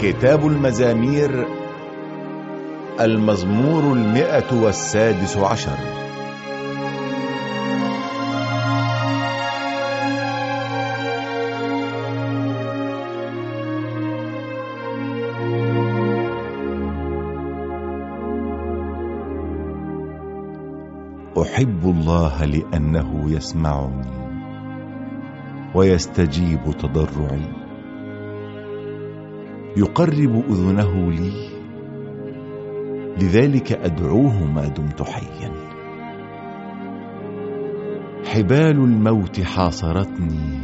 كتاب المزامير المزمور المئة والسادس عشر. أحب الله لأنه يسمعني ويستجيب تضرعي. يقرب أذنه لي. لذلك أدعوه ما دمت حيا. حبال الموت حاصرتني.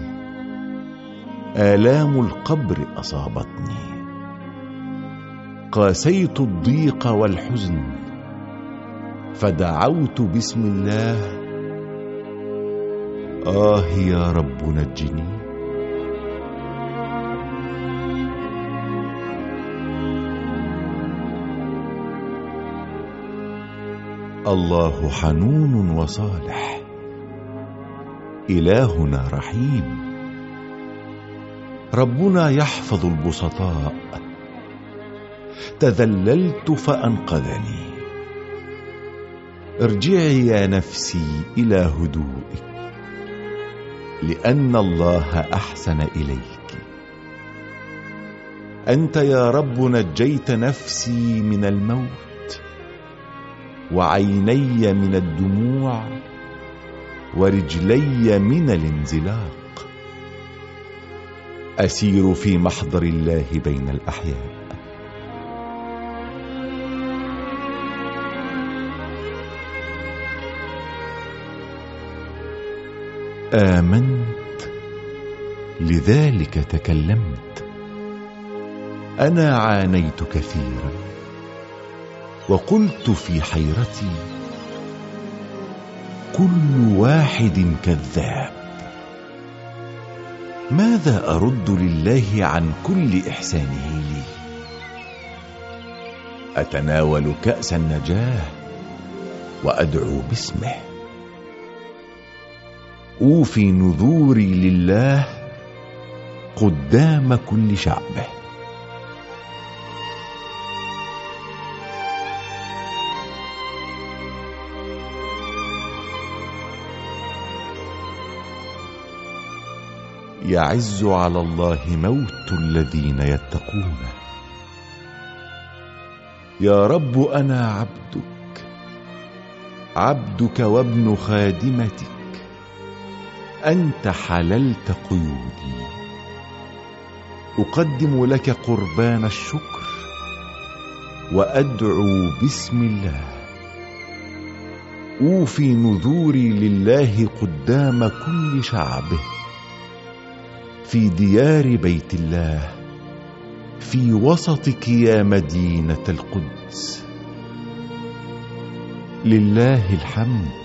آلام القبر أصابتني. قاسيت الضيق والحزن. فدعوت باسم الله. آه يا رب نجني. الله حنون وصالح. إلهنا رحيم. ربنا يحفظ البسطاء. تذللت فأنقذني. ارجعي يا نفسي إلى هدوئك. لأن الله أحسن إليك. أنت يا رب نجيت نفسي من الموت. وعيني من الدموع ورجلي من الانزلاق. أسير في محضر الله بين الأحياء. آمنت لذلك تكلمت. أنا عانيت كثيرا. وقلت في حيرتي كل واحد كذاب. ماذا أرد لله عن كل إحسانه لي؟ أتناول كأس النجاة وأدعو باسمه. أوفي نذوري لله قدام كل شعبه. يعز على الله موت الذين يتقونه يا رب أنا عبدك عبدك وابن خادمتك أنت حللت قيودي. أقدم لك قربان الشكر وأدعو باسم الله. أوفي نذوري لله قدام كل شعبه. في ديار بيت الله في وسطك يا مدينة القدس. لله الحمد.